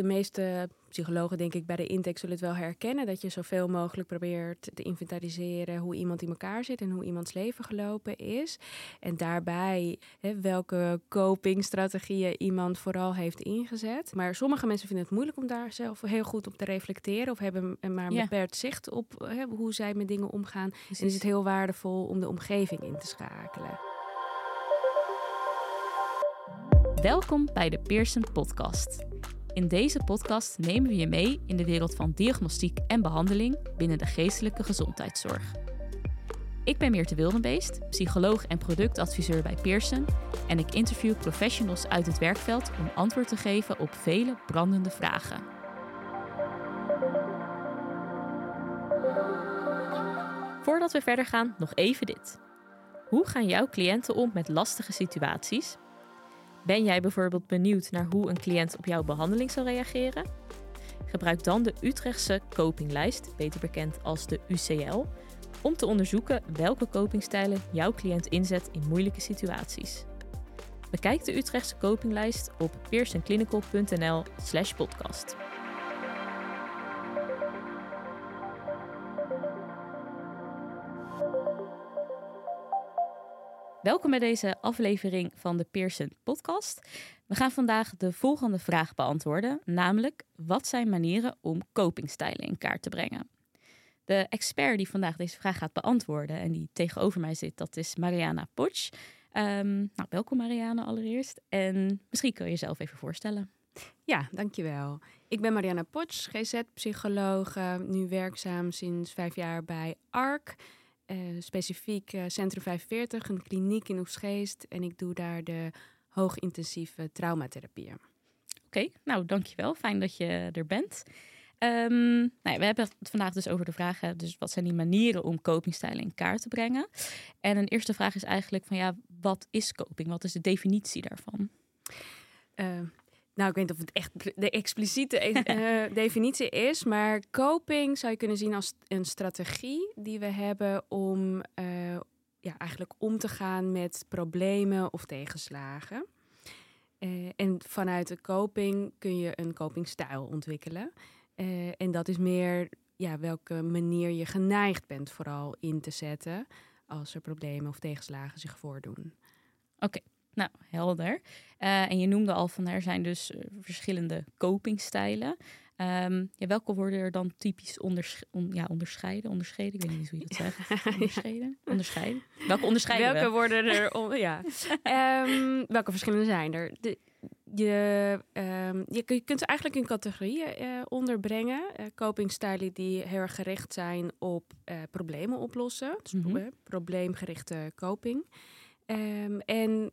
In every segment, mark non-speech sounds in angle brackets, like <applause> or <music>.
de meeste psychologen, denk ik, bij de intake zullen het wel herkennen. Dat je zoveel mogelijk probeert te inventariseren hoe iemand in elkaar zit en hoe iemands leven gelopen is. En daarbij hè, welke copingstrategieën iemand vooral heeft ingezet. Maar sommige mensen vinden het moeilijk om daar zelf heel goed op te reflecteren. Of hebben maar een Ja. beperkt zicht op hè, hoe zij met dingen omgaan. En is het heel waardevol om de omgeving in te schakelen. Welkom bij de Pearson Podcast. In deze podcast nemen we je mee in de wereld van diagnostiek en behandeling binnen de geestelijke gezondheidszorg. Ik ben Meerte Wildenbeest, psycholoog en productadviseur bij Pearson en ik interview professionals uit het werkveld om antwoord te geven op vele brandende vragen. Voordat we verder gaan, nog even dit. Hoe gaan jouw cliënten om met lastige situaties? Ben jij bijvoorbeeld benieuwd naar hoe een cliënt op jouw behandeling zal reageren? Gebruik dan de Utrechtse copinglijst, beter bekend als de UCL, om te onderzoeken welke copingstijlen jouw cliënt inzet in moeilijke situaties. Bekijk de Utrechtse copinglijst op pearsonclinical.nl/podcast. Welkom bij deze aflevering van de Pearson Podcast. We gaan vandaag de volgende vraag beantwoorden, namelijk wat zijn manieren om copingstijlen in kaart te brengen? De expert die vandaag deze vraag gaat beantwoorden en die tegenover mij zit, dat is Mariana Potsch. Ehm, nou, welkom Mariana allereerst en misschien kun je jezelf even voorstellen. Ja, dankjewel. Ik ben Mariana Potsch, GZ-psycholoog, eh, nu werkzaam sinds vijf jaar bij ARC. Eh, specifiek eh, Centrum 45, een kliniek in Oegstgeest. En ik doe daar de hoogintensieve traumatherapie. Oké, nou dankjewel. Fijn dat je er bent. Ehm, nou ja, we hebben het vandaag dus over de vragen, dus wat zijn die manieren om copingstijlen in kaart te brengen? En een eerste vraag is eigenlijk van ja, wat is coping? Wat is de definitie daarvan? Eh, nou, ik weet niet of het echt de expliciete <laughs> eh, definitie is, maar coping zou je kunnen zien als een strategie die we hebben om eh, ja, eigenlijk om te gaan met problemen of tegenslagen. Eh, en vanuit de coping kun je een copingstijl ontwikkelen. En dat is meer ja, welke manier je geneigd bent vooral in te zetten als er problemen of tegenslagen zich voordoen. Oké, nou helder. Eh, en je noemde al van er zijn dus eh, verschillende copingstijlen. Ehm, ja, welke worden er dan typisch on- ja, onderscheiden? Onderscheiden, ik weet niet hoe je dat zegt. <laughs> Onderscheiden? Onderscheiden? Welke onderscheiden Welke we? worden er? On, <laughs> ja. Ehm, welke verschillende zijn er? De, je, ehm, je, kun- je kunt ze eigenlijk in categorieën eh, onderbrengen. Copingstijlen die heel erg gericht zijn op problemen oplossen. Dus Mhm. pro- probleemgerichte coping. En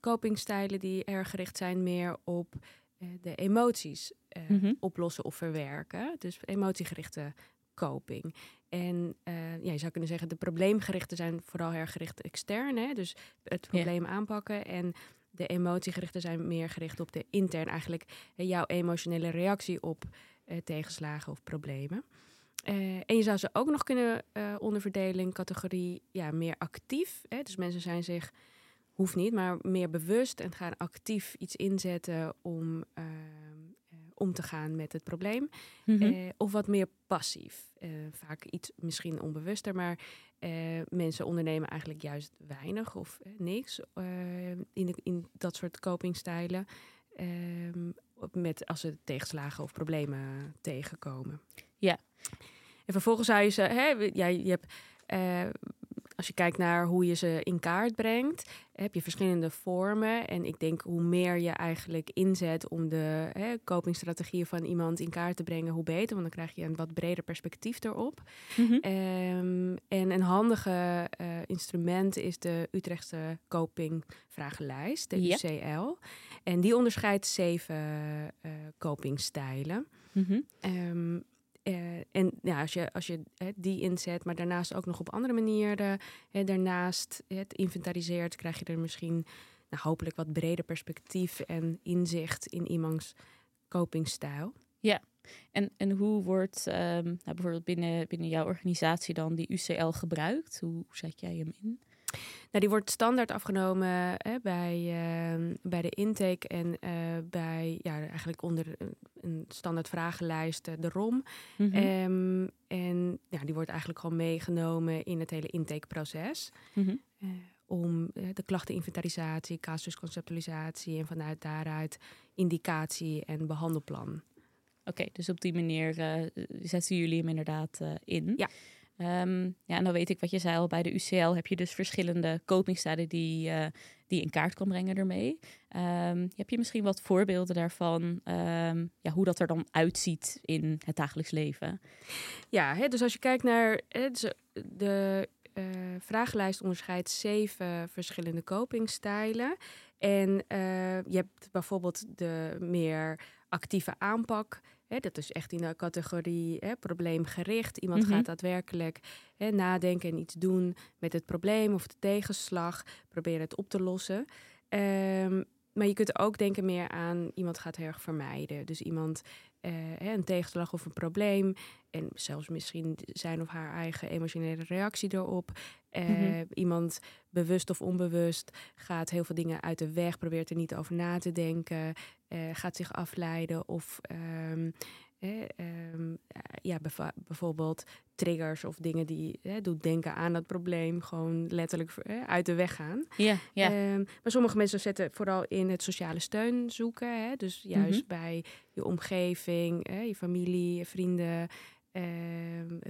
copingstijlen die erg gericht zijn meer op eh, de emoties eh, Mhm. oplossen of verwerken. Dus emotiegerichte coping. En eh, ja, je zou kunnen zeggen, de probleemgerichten zijn vooral erg gericht extern. Hè? Dus het probleem aanpakken. En de emotiegerichten zijn meer gericht op de intern. Eigenlijk eh, jouw emotionele reactie op eh, tegenslagen of problemen. Eh, en je zou ze ook nog kunnen eh, onderverdelen in categorie ja, meer actief. Hè? Dus mensen zijn zich, hoeft niet, maar meer bewust en gaan actief iets inzetten om eh, eh, om te gaan met het probleem. Mhm. Eh, of wat meer passief. Eh, vaak iets misschien onbewuster, maar mensen ondernemen eigenlijk juist weinig of niks in, de, in dat soort copingstijlen. Ehm, met, als ze tegenslagen of problemen tegenkomen. Ja. En vervolgens zou je ze, hè, ja, je hebt, als je kijkt naar hoe je ze in kaart brengt, heb je verschillende vormen. En ik denk hoe meer je eigenlijk inzet om de hè, copingstrategieën van iemand in kaart te brengen, hoe beter. Want dan krijg je een wat breder perspectief erop. Mhm. Ehm, en een handige eh, instrument is de Utrechtse copingvragenlijst, de Ja. UCL. En die onderscheidt zeven eh copingstijlen. Mhm. Ehm, eh, en ja, als je, als je die inzet, maar daarnaast ook nog op andere manieren, daarnaast het inventariseert, krijg je er misschien nou, hopelijk wat breder perspectief en inzicht in iemands copingstijl. En, en hoe wordt ehm, nou, bijvoorbeeld binnen, binnen jouw organisatie dan die UCL gebruikt? Hoe zet jij hem in? Nou, die wordt standaard afgenomen hè, bij, uh, bij de intake en uh, bij ja, eigenlijk onder een standaard vragenlijst, uh, de ROM. Mm -hmm. um, en ja, die wordt eigenlijk gewoon meegenomen in het hele intakeproces. Mm -hmm. om de klachteninventarisatie, casusconceptualisatie en vanuit daaruit indicatie en behandelplan. Oké, okay, dus op die manier zetten jullie hem inderdaad in. Ja. Um, ja, en dan weet ik wat je zei al, bij de UCL heb je dus verschillende copingstaden die, uh, die in kaart kan brengen ermee. Um, heb je misschien wat voorbeelden daarvan, um, ja, hoe dat er dan uitziet in het dagelijks leven? Ja, hè, dus als je kijkt naar hè, dus de uh, vragenlijst onderscheidt zeven verschillende copingstijlen. En je hebt bijvoorbeeld de meer actieve aanpak. Hè, dat is echt in de categorie hè, probleemgericht. Iemand mm -hmm. gaat daadwerkelijk hè, nadenken en iets doen met het probleem of de tegenslag. Proberen het op te lossen. Um, maar je kunt ook denken meer aan iemand gaat heel erg vermijden. Dus iemand een tegenslag of een probleem. En zelfs misschien zijn of haar eigen emotionele reactie erop. Mm -hmm. Iemand bewust of onbewust gaat heel veel dingen uit de weg, probeert er niet over na te denken, uh, gaat zich afleiden of um, um, ja, bijvoorbeeld triggers of dingen die hè, doet denken aan dat probleem, gewoon letterlijk uit de weg gaan. Ja, ja. Um, maar sommige mensen zetten vooral in het sociale steun zoeken. Hè, dus juist mm -hmm. bij je omgeving, hè, je familie, je vrienden, uh,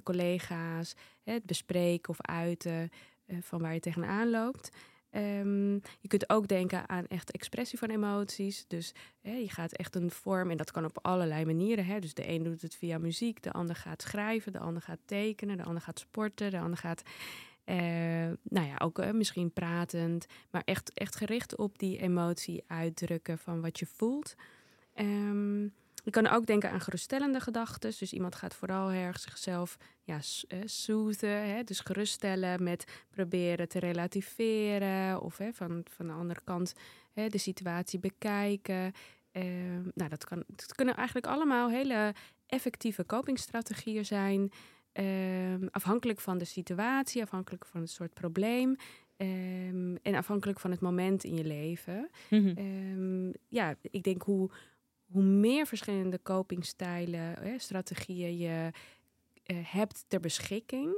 collega's, hè, het bespreken of uiten uh, van waar je tegenaan loopt. Um, je kunt ook denken aan echt expressie van emoties. Dus hè, je gaat echt een vorm, en dat kan op allerlei manieren. Hè. Dus de een doet het via muziek, de ander gaat schrijven, de ander gaat tekenen, de ander gaat sporten, de ander gaat, uh, nou ja, ook uh, misschien pratend, maar echt, echt gericht op die emotie uitdrukken van wat je voelt. Um, je kan ook denken aan geruststellende gedachten. Dus iemand gaat vooral erg zichzelf ja, soothen, hè, dus geruststellen met proberen te relativeren. Of hè, van, van de andere kant hè, de situatie bekijken. Uh, nou, dat, kan, dat kunnen eigenlijk allemaal hele effectieve copingstrategieën zijn. Uh, afhankelijk van de situatie, afhankelijk van het soort probleem. Um, en afhankelijk van het moment in je leven. Mm -hmm. um, ja, ik denk hoe, hoe meer verschillende copingstijlen, hè, strategieën je uh, hebt ter beschikking.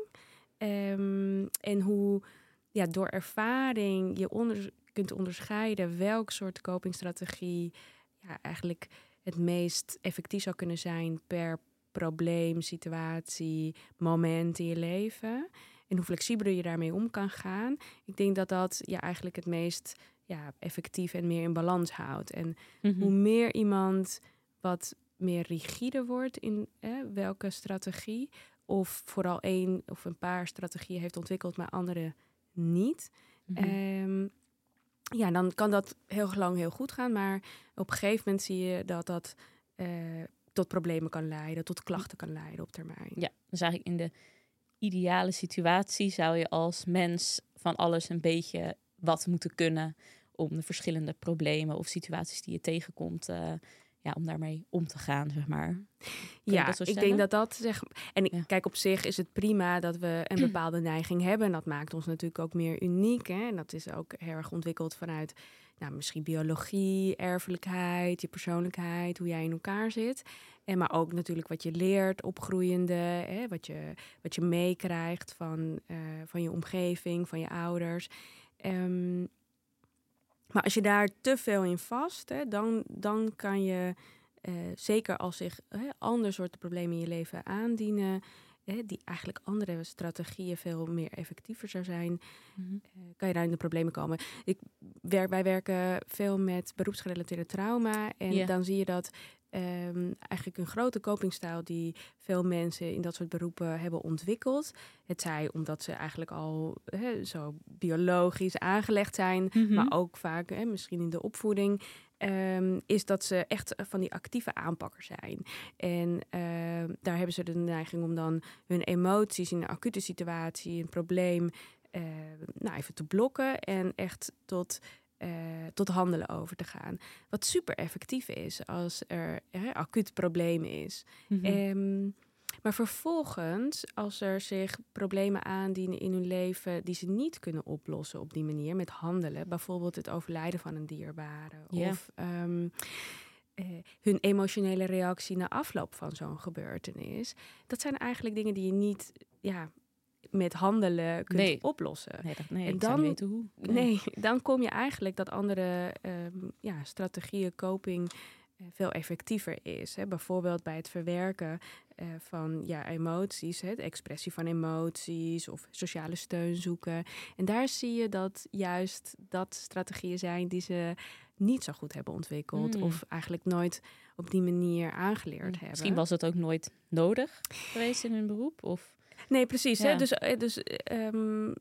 Um, en hoe ja, door ervaring je kunt onderscheiden welk soort copingstrategie ja, eigenlijk het meest effectief zou kunnen zijn per probleem, situatie, moment in je leven. En hoe flexibeler je daarmee om kan gaan. Ik denk dat dat ja, eigenlijk het meest ja, effectief en meer in balans houdt. En mm -hmm. hoe meer iemand wat meer rigide wordt in welke strategie, of vooral één of een paar strategieën heeft ontwikkeld, maar andere niet. Mm -hmm. um, ja, dan kan dat heel lang heel goed gaan, maar op een gegeven moment zie je dat dat uh, tot problemen kan leiden, tot klachten kan leiden op termijn. Ja, dus eigenlijk in de ideale situatie zou je als mens van alles een beetje wat moeten kunnen om de verschillende problemen of situaties die je tegenkomt, uh, ja, om daarmee om te gaan, zeg maar. Kun ja, ik denk dat dat zeg. En ja. kijk, op zich is het prima dat we een <clears throat> bepaalde neiging hebben. En dat maakt ons natuurlijk ook meer uniek. Hè? En dat is ook heel erg ontwikkeld vanuit nou, misschien biologie, erfelijkheid, je persoonlijkheid, hoe jij in elkaar zit. En maar ook natuurlijk wat je leert, opgroeiende, hè, wat je, wat je meekrijgt van, uh, van je omgeving, van je ouders. Um, maar als je daar te veel in vast, hè, dan, dan kan je, uh, zeker als zich hè, ander soorten problemen in je leven aandienen, hè, die eigenlijk andere strategieën veel meer effectiever zou zijn, mm -hmm. uh, kan je daar in de problemen komen. Ik werk, wij werken veel met beroepsgerelateerde trauma en yeah. dan zie je dat Um, eigenlijk een grote copingstijl die veel mensen in dat soort beroepen hebben ontwikkeld. Het zij omdat ze eigenlijk al he, zo biologisch aangelegd zijn, mm -hmm. maar ook vaak he, misschien in de opvoeding. Um, is dat ze echt van die actieve aanpakker zijn. En uh, daar hebben ze de neiging om dan hun emoties in een acute situatie, een probleem, uh, nou even te blokken en echt tot uh, tot handelen over te gaan. Wat super effectief is als er hè, acuut probleem is. Mm -hmm. um, maar vervolgens, als er zich problemen aandienen in hun leven die ze niet kunnen oplossen op die manier met handelen, bijvoorbeeld het overlijden van een dierbare of ehm, eh, hun emotionele reactie na afloop van zo'n gebeurtenis, dat zijn eigenlijk dingen die je niet ja, met handelen kunt oplossen. Nee, dat, nee en dan, weten hoe. Nee. <laughs> dan kom je eigenlijk dat andere um, ja, strategieën, coping eh, veel effectiever is. Hè. Bijvoorbeeld bij het verwerken uh, van ja, emoties, hè, de expressie van emoties of sociale steun zoeken. En daar zie je dat juist dat strategieën zijn die ze niet zo goed hebben ontwikkeld hmm. of eigenlijk nooit op die manier aangeleerd hmm. hebben. Misschien was het ook nooit nodig geweest in hun beroep? Of? Nee, precies. Hè? Dus, eh, dus um,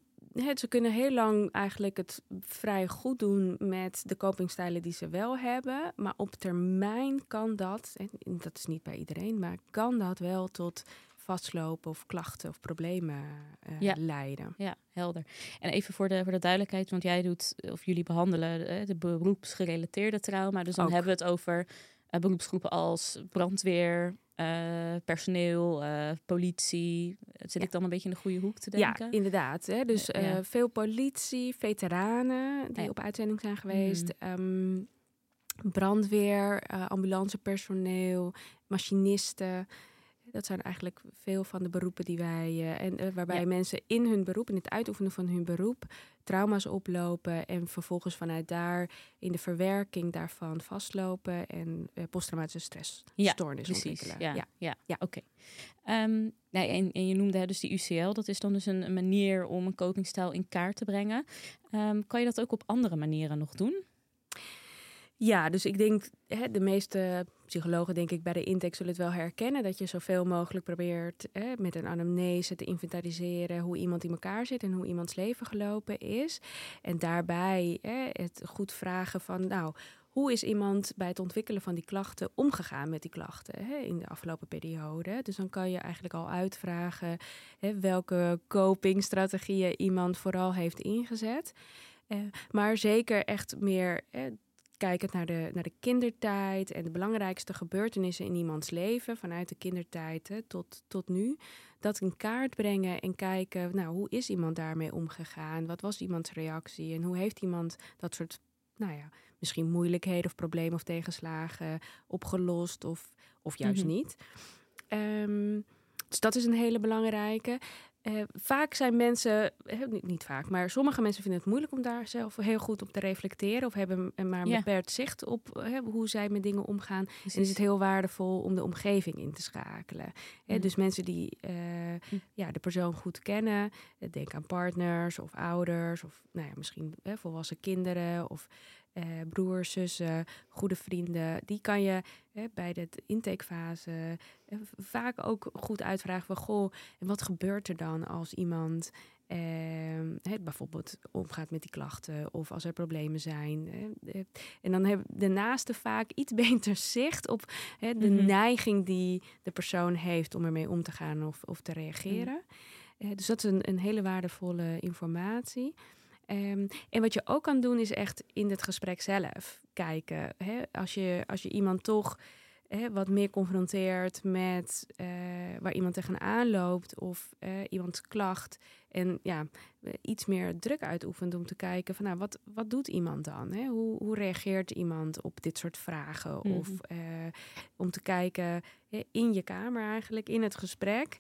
ze kunnen heel lang eigenlijk het vrij goed doen met de copingstijlen die ze wel hebben. Maar op termijn kan dat, en dat is niet bij iedereen, maar kan dat wel tot vastlopen of klachten of problemen uh, leiden. Ja, helder. En even voor de, voor de duidelijkheid, want jij doet, of jullie behandelen uh, de beroepsgerelateerde trauma. Dus dan hebben we het over uh, beroepsgroepen als brandweer, uh, personeel, uh, politie. Zit ik dan een beetje in de goede hoek te denken? Ja, inderdaad. Hè? Dus uh, veel politie, veteranen die op uitzending zijn geweest. Um, brandweer, ambulancepersoneel, machinisten. Dat zijn eigenlijk veel van de beroepen die wij. Uh, en uh, waarbij mensen in hun beroep, in het uitoefenen van hun beroep, trauma's oplopen. En vervolgens vanuit daar in de verwerking daarvan vastlopen. En uh, posttraumatische stressstoornis ja, ontwikkelen. Ja, ja. ja. ja. oké. Okay. Um, ehm, nee, en, en, je noemde dus die UCL. Dat is dan dus een, een manier om een copingstijl in kaart te brengen. Um, kan je dat ook op andere manieren nog doen? Ja, dus ik denk, hè, de meeste psychologen, denk ik, bij de intake zullen het wel herkennen. Dat je zoveel mogelijk probeert hè, met een anamnese te inventariseren hoe iemand in elkaar zit en hoe iemands leven gelopen is. En daarbij hè, het goed vragen van, nou, hoe is iemand bij het ontwikkelen van die klachten omgegaan met die klachten hè, in de afgelopen periode? Dus dan kan je eigenlijk al uitvragen hè, welke copingstrategieën iemand vooral heeft ingezet. Uh, maar zeker echt meer kijkend naar de, naar de kindertijd en de belangrijkste gebeurtenissen in iemands leven, vanuit de kindertijd hè, tot, tot nu, dat in kaart brengen en kijken, nou, hoe is iemand daarmee omgegaan? Wat was iemands reactie en hoe heeft iemand dat soort, nou ja, misschien moeilijkheden of problemen of tegenslagen opgelost of, of juist mhm. niet? Um, dus dat is een hele belangrijke. Uh, vaak zijn mensen, niet, niet, vaak, maar sommige mensen vinden het moeilijk om daar zelf heel goed op te reflecteren. Of hebben maar een beperkt zicht op hoe zij met dingen omgaan. En is het heel waardevol om de omgeving in te schakelen. Mm. dus mensen die uh, mm. ja, de persoon goed kennen. Eh, denk aan partners of ouders. Of nou ja, misschien volwassen kinderen. Of eh, broers, zussen, goede vrienden, die kan je bij de intakefase eh, vaak ook goed uitvragen van goh, en wat gebeurt er dan als iemand eh, bijvoorbeeld omgaat met die klachten of als er problemen zijn. en dan hebben de naaste vaak iets <laughs> beter zicht op de mhm. neiging die de persoon heeft om ermee om te gaan of, of te reageren. Mm. dus dat is een, een hele waardevolle informatie. Um, en wat je ook kan doen is echt in het gesprek zelf kijken. Hè? Als, je, als je iemand toch hè, wat meer confronteert met uh, waar iemand tegenaan loopt of uh, iemands klacht. En ja, iets meer druk uitoefent om te kijken van nou, wat, wat doet iemand dan? Hè? Hoe, hoe reageert iemand op dit soort vragen? Mm -hmm. Of uh, om te kijken in je kamer eigenlijk, in het gesprek,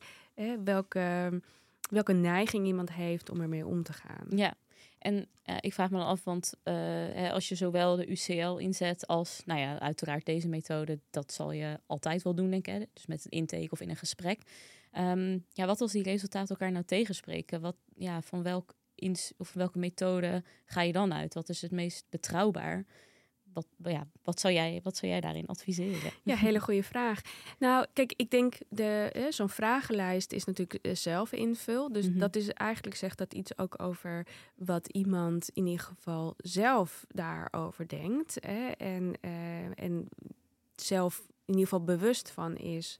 welke, welke neiging iemand heeft om ermee om te gaan. Ja, en uh, ik vraag me dan af, want uh, als je zowel de UCL inzet als, nou ja, uiteraard deze methode, dat zal je altijd wel doen, denk ik. Dus met een intake of in een gesprek. Um, ja, wat als die resultaten elkaar nou tegenspreken? Wat, ja, van welk of welke methode ga je dan uit? Wat is het meest betrouwbaar? Wat, ja, wat, zou jij, wat zou jij daarin adviseren? Ja, hele goede vraag. Nou, kijk, ik denk de zo'n vragenlijst is natuurlijk uh, zelf invul. Dus mhm. dat is eigenlijk zegt dat iets ook over wat iemand in ieder geval zelf daarover denkt. Hè, en, uh, en zelf in ieder geval bewust van is.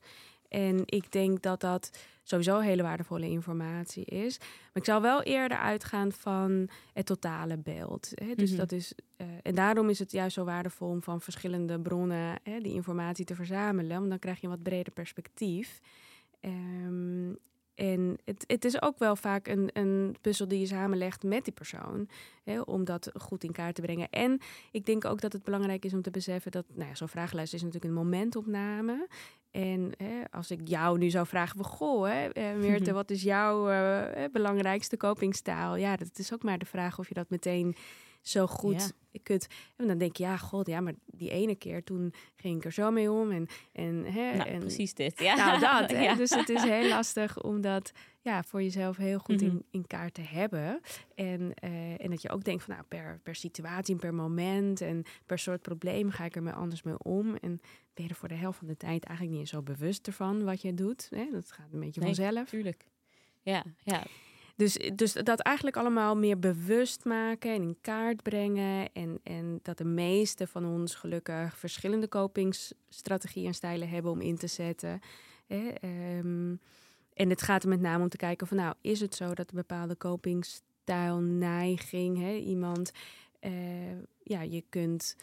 En ik denk dat dat sowieso hele waardevolle informatie is. Maar ik zou wel eerder uitgaan van het totale beeld. Hè? Dus mhm. dat is, uh, en daarom is het juist zo waardevol om van verschillende bronnen hè, die informatie te verzamelen. Want dan krijg je een wat breder perspectief. Ehm, en het, het is ook wel vaak een, een puzzel die je samenlegt met die persoon. Hè, om dat goed in kaart te brengen. En ik denk ook dat het belangrijk is om te beseffen dat nou ja, zo'n vragenlijst is natuurlijk een momentopname. En hè, als ik jou nu zou vragen goh, hè, eh, <laughs> Meerte, wat is jouw uh, belangrijkste copingstijl? Ja, dat is ook maar de vraag of je dat meteen zo goed ja. kunt. En dan denk je, ja, god, ja, maar die ene keer toen ging ik er zo mee om. En, en, hè, nou, en precies dit. Ja. Nou, dat. Hè? <laughs> Dus het is heel lastig om dat ja, voor jezelf heel goed in, mhm. in kaart te hebben. En, uh, en dat je ook denkt van, nou, per, per situatie per moment en per soort probleem ga ik er anders mee om. En ben je er voor de helft van de tijd eigenlijk niet zo bewust ervan wat je doet. Hè? Dat gaat een beetje nee, vanzelf. Tuurlijk. Ja, ja. Dus, dus dat eigenlijk allemaal meer bewust maken en in kaart brengen. En, en dat de meeste van ons gelukkig verschillende kopingsstrategieën en stijlen hebben om in te zetten. Hè? Ehm, en het gaat er met name om te kijken van nou, is het zo dat een bepaalde kopingsstijl, neiging, hè, iemand, uh, ja, je kunt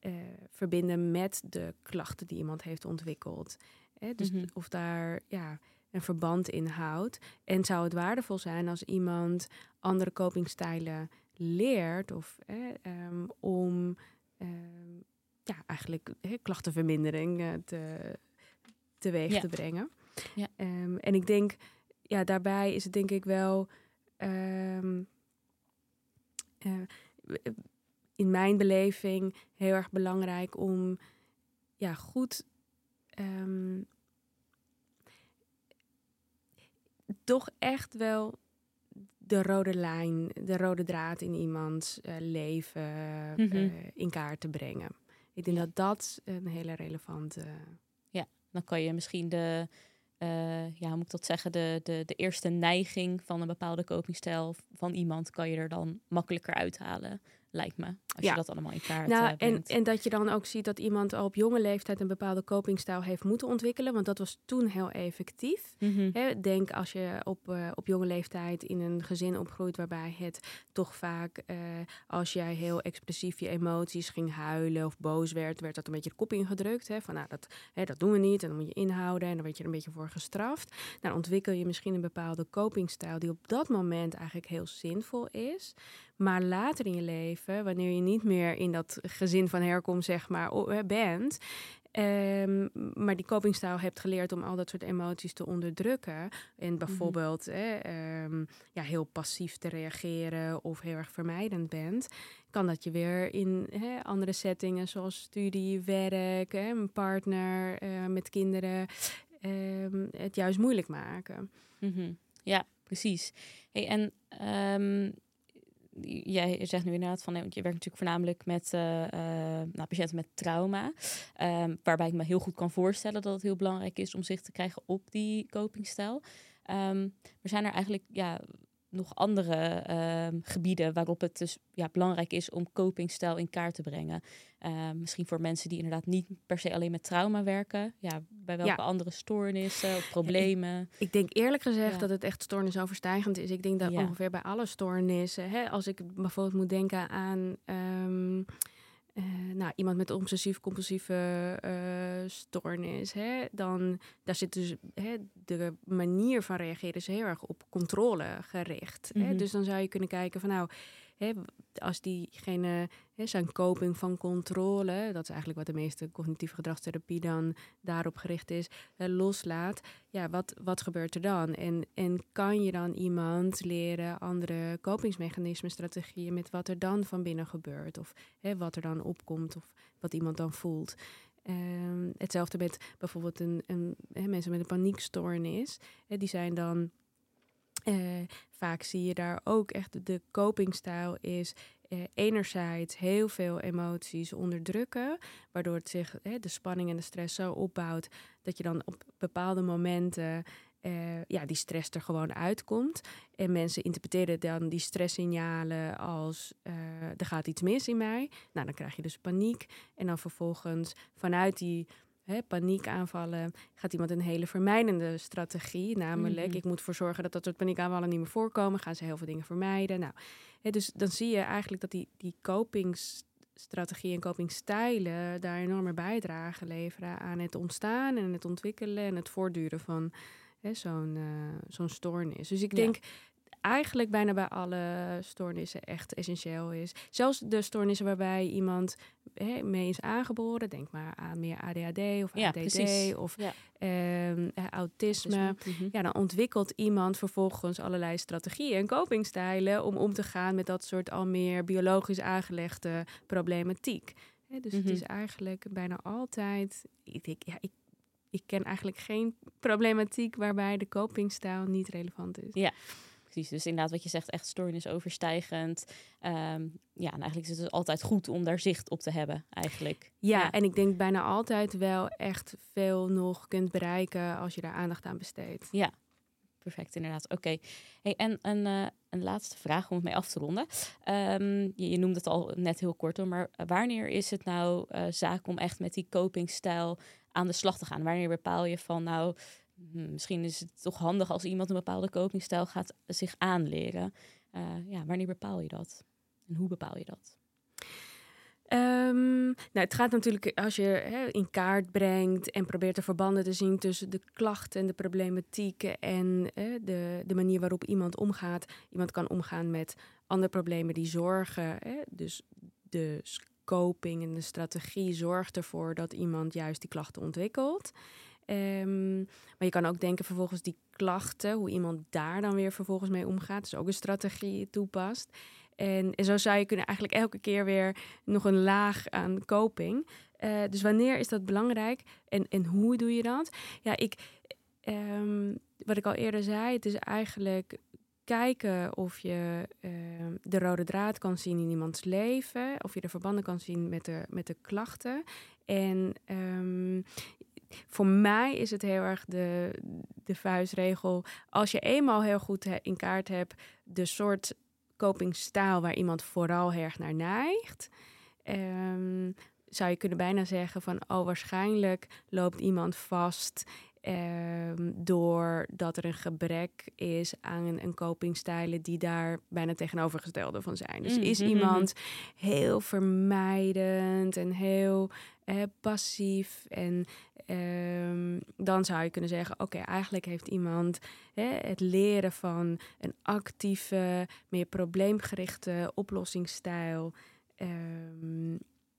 uh, verbinden met de klachten die iemand heeft ontwikkeld. Hè? Dus mm -hmm. of daar, ja, een verband inhoudt. En zou het waardevol zijn als iemand andere copingstijlen leert of um, om um, ja, eigenlijk he, klachtenvermindering uh, te, teweeg ja. te brengen. Ja. Um, en ik denk, ja, daarbij is het denk ik wel uh, in mijn beleving heel erg belangrijk om ja, goed toch echt wel de rode lijn, de rode draad in iemands uh, leven mm -hmm. uh, in kaart te brengen. Ik denk dat dat een hele relevante. Ja, dan kan je misschien de, uh, ja, hoe moet ik dat zeggen, de, de, de eerste neiging van een bepaalde copingstijl van iemand kan je er dan makkelijker uithalen lijkt me. Als ja. je dat allemaal in kaart nou, en, en dat je dan ook ziet dat iemand al op jonge leeftijd een bepaalde copingstijl heeft moeten ontwikkelen. Want dat was toen heel effectief. Mm -hmm. denk als je op, uh, op jonge leeftijd in een gezin opgroeit waarbij het toch vaak, uh, als jij heel expressief je emoties ging huilen of boos werd, werd dat een beetje de kop ingedrukt. Hè? Van nou, dat, hè, dat doen we niet en dan moet je inhouden en dan word je er een beetje voor gestraft. Nou, ontwikkel je misschien een bepaalde copingstijl die op dat moment eigenlijk heel zinvol is. Maar later in je leven, wanneer je niet meer in dat gezin van herkomst zeg maar, bent, Um, maar die copingstijl hebt geleerd om al dat soort emoties te onderdrukken. En mhm. bijvoorbeeld mm -hmm. um, ja, heel passief te reageren of heel erg vermijdend bent. Kan dat je weer in hè, andere settingen zoals studie, werk, hè, een partner uh, met kinderen um, het juist moeilijk maken. Mm -hmm. Ja, precies. Hey, en jij zegt nu inderdaad van, want je werkt natuurlijk voornamelijk met uh, uh, nou, patiënten met trauma. Um, waarbij ik me heel goed kan voorstellen dat het heel belangrijk is om zich te krijgen op die copingstijl. Um, maar zijn er eigenlijk ja, nog andere um, gebieden waarop het dus ja, belangrijk is om copingstijl in kaart te brengen? Uh, misschien voor mensen die inderdaad niet per se alleen met trauma werken. Ja, bij welke ja. andere stoornissen of problemen? Ik, ik denk eerlijk gezegd ja. dat het echt stoornisoverstijgend is. Ik denk dat ongeveer bij alle stoornissen, hè, als ik bijvoorbeeld moet denken aan. Um, uh, nou, iemand met obsessief-compulsieve uh, stoornis, hè, dan daar zit dus hè, de manier van reageren is heel erg op controle gericht. Mm -hmm. hè? Dus dan zou je kunnen kijken van nou, hè, als diegene hè, zijn coping van controle, dat is eigenlijk wat de meeste cognitieve gedragstherapie dan daarop gericht is, hè, loslaat, ja, wat, wat gebeurt er dan? En, en kan je dan iemand leren andere kopingsmechanismen, strategieën met wat er dan van binnen gebeurt? Of hè, wat er dan opkomt of wat iemand dan voelt? Um, hetzelfde met bijvoorbeeld een, een, mensen met een paniekstoornis. Die zijn dan uh, vaak zie je daar ook echt de copingstijl is uh, enerzijds heel veel emoties onderdrukken, waardoor het zich de spanning en de stress zo opbouwt dat je dan op bepaalde momenten ja, die stress er gewoon uitkomt. En mensen interpreteren dan die stresssignalen als er gaat iets mis in mij. Nou, dan krijg je dus paniek. En dan vervolgens vanuit die hè, paniekaanvallen, gaat iemand een hele vermijdende strategie. Namelijk, mm -hmm. ik moet ervoor zorgen dat dat soort paniekaanvallen niet meer voorkomen. Gaan ze heel veel dingen vermijden. Nou, hè, dus dan zie je eigenlijk dat die, die copings strategie en copingstijlen daar enorme bijdrage leveren aan het ontstaan en het ontwikkelen en het voortduren van zo'n uh, zo'n stoornis. Dus ik denk eigenlijk bijna bij alle stoornissen echt essentieel is. Zelfs de stoornissen waarbij iemand hè, mee is aangeboren, denk maar aan meer ADHD of ja, ADD of ja. Ehm, autisme. Mhm. Ja, dan ontwikkelt iemand vervolgens allerlei strategieën en copingstijlen om om te gaan met dat soort al meer biologisch aangelegde problematiek. dus het is mhm. eigenlijk bijna altijd. Ik, ja, ik, ik ken eigenlijk geen problematiek waarbij de copingstijl niet relevant is. Ja, precies. Dus inderdaad, wat je zegt, echt stoornisoverstijgend. Um, ja, en eigenlijk is het dus altijd goed om daar zicht op te hebben, eigenlijk. Ja, en ik denk bijna altijd wel echt veel nog kunt bereiken als je daar aandacht aan besteedt. Ja, perfect, inderdaad. Oké. Hey, en een, uh, een laatste vraag om het mee af te ronden. Um, je, je, noemde het al net heel kort, maar wanneer is het nou uh, zaak om echt met die copingstijl aan de slag te gaan? Wanneer bepaal je van, nou, hm, misschien is het toch handig als iemand een bepaalde copingstijl gaat zich aanleren. Uh, ja, wanneer bepaal je dat? En hoe bepaal je dat? Um, nou, het gaat natuurlijk als je hè, in kaart brengt en probeert de verbanden te zien tussen de klachten en de problematieken en de, de manier waarop iemand omgaat. Iemand kan omgaan met andere problemen die zorgen. Hè, dus de scoping en de strategie zorgt ervoor dat iemand juist die klachten ontwikkelt. Um, maar je kan ook denken vervolgens die klachten, hoe iemand daar dan weer vervolgens mee omgaat. Dus ook een strategie toepast. En, en zo zou je kunnen eigenlijk elke keer weer nog een laag aan coping. Uh, dus wanneer is dat belangrijk en, en hoe doe je dat? Ja, ik, um, wat ik al eerder zei, het is eigenlijk kijken of je uh, de rode draad kan zien in iemands leven, of je de verbanden kan zien met de, met de klachten. En voor mij is het heel erg de, de vuistregel. Als je eenmaal heel goed in kaart hebt de soort copingstijl waar iemand vooral erg naar neigt, um, zou je kunnen bijna zeggen van, oh waarschijnlijk loopt iemand vast Um, doordat er een gebrek is aan een, een copingstijlen die daar bijna tegenovergestelde van zijn. Dus is mm-hmm. iemand heel vermijdend en heel eh, passief. En um, dan zou je kunnen zeggen: oké, eigenlijk heeft iemand het leren van een actieve, meer probleemgerichte oplossingsstijl. Um,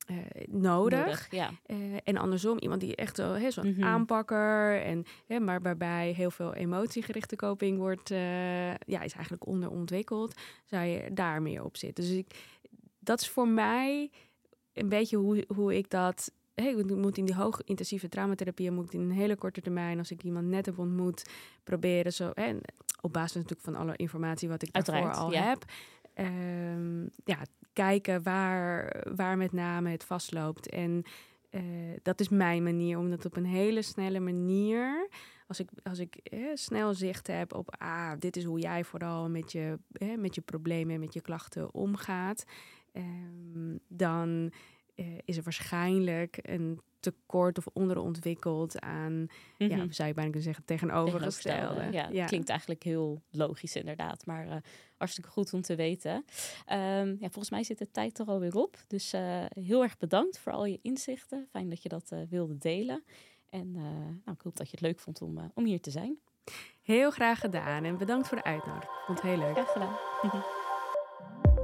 uh, nodig. ja. uh, en andersom, iemand die echt zo, zo'n mm -hmm. aanpakker, en, hè, maar waarbij heel veel emotiegerichte coping wordt, uh, ja, is eigenlijk onderontwikkeld, zou je daar meer op zitten. Dus ik, dat is voor mij een beetje hoe, hoe ik dat. Hey, moet in die hoogintensieve traumatherapie, moet in een hele korte termijn, als ik iemand net heb ontmoet, proberen zo. En op basis natuurlijk van alle informatie wat ik daarvoor al ja. heb. Um, ja, kijken waar, waar met name het vastloopt. En uh, dat is mijn manier om dat op een hele snelle manier. Als ik, als ik eh, snel zicht heb op, ah, dit is hoe jij vooral met je, eh, met je problemen en met je klachten omgaat, um, dan uh, is er waarschijnlijk een tekort of onderontwikkeld aan, mm -hmm. ja, mhm. zou je bijna kunnen zeggen, tegenovergestelde. Ja, ja, klinkt eigenlijk heel logisch inderdaad, maar uh, hartstikke goed om te weten. Um, ja, volgens mij zit de tijd er alweer op, dus uh, heel erg bedankt voor al je inzichten. Fijn dat je dat uh, wilde delen. En nou, ik hoop dat je het leuk vond om, om hier te zijn. Heel graag gedaan en bedankt voor de uitnodiging. Vond het heel leuk. Graag gedaan. <laughs>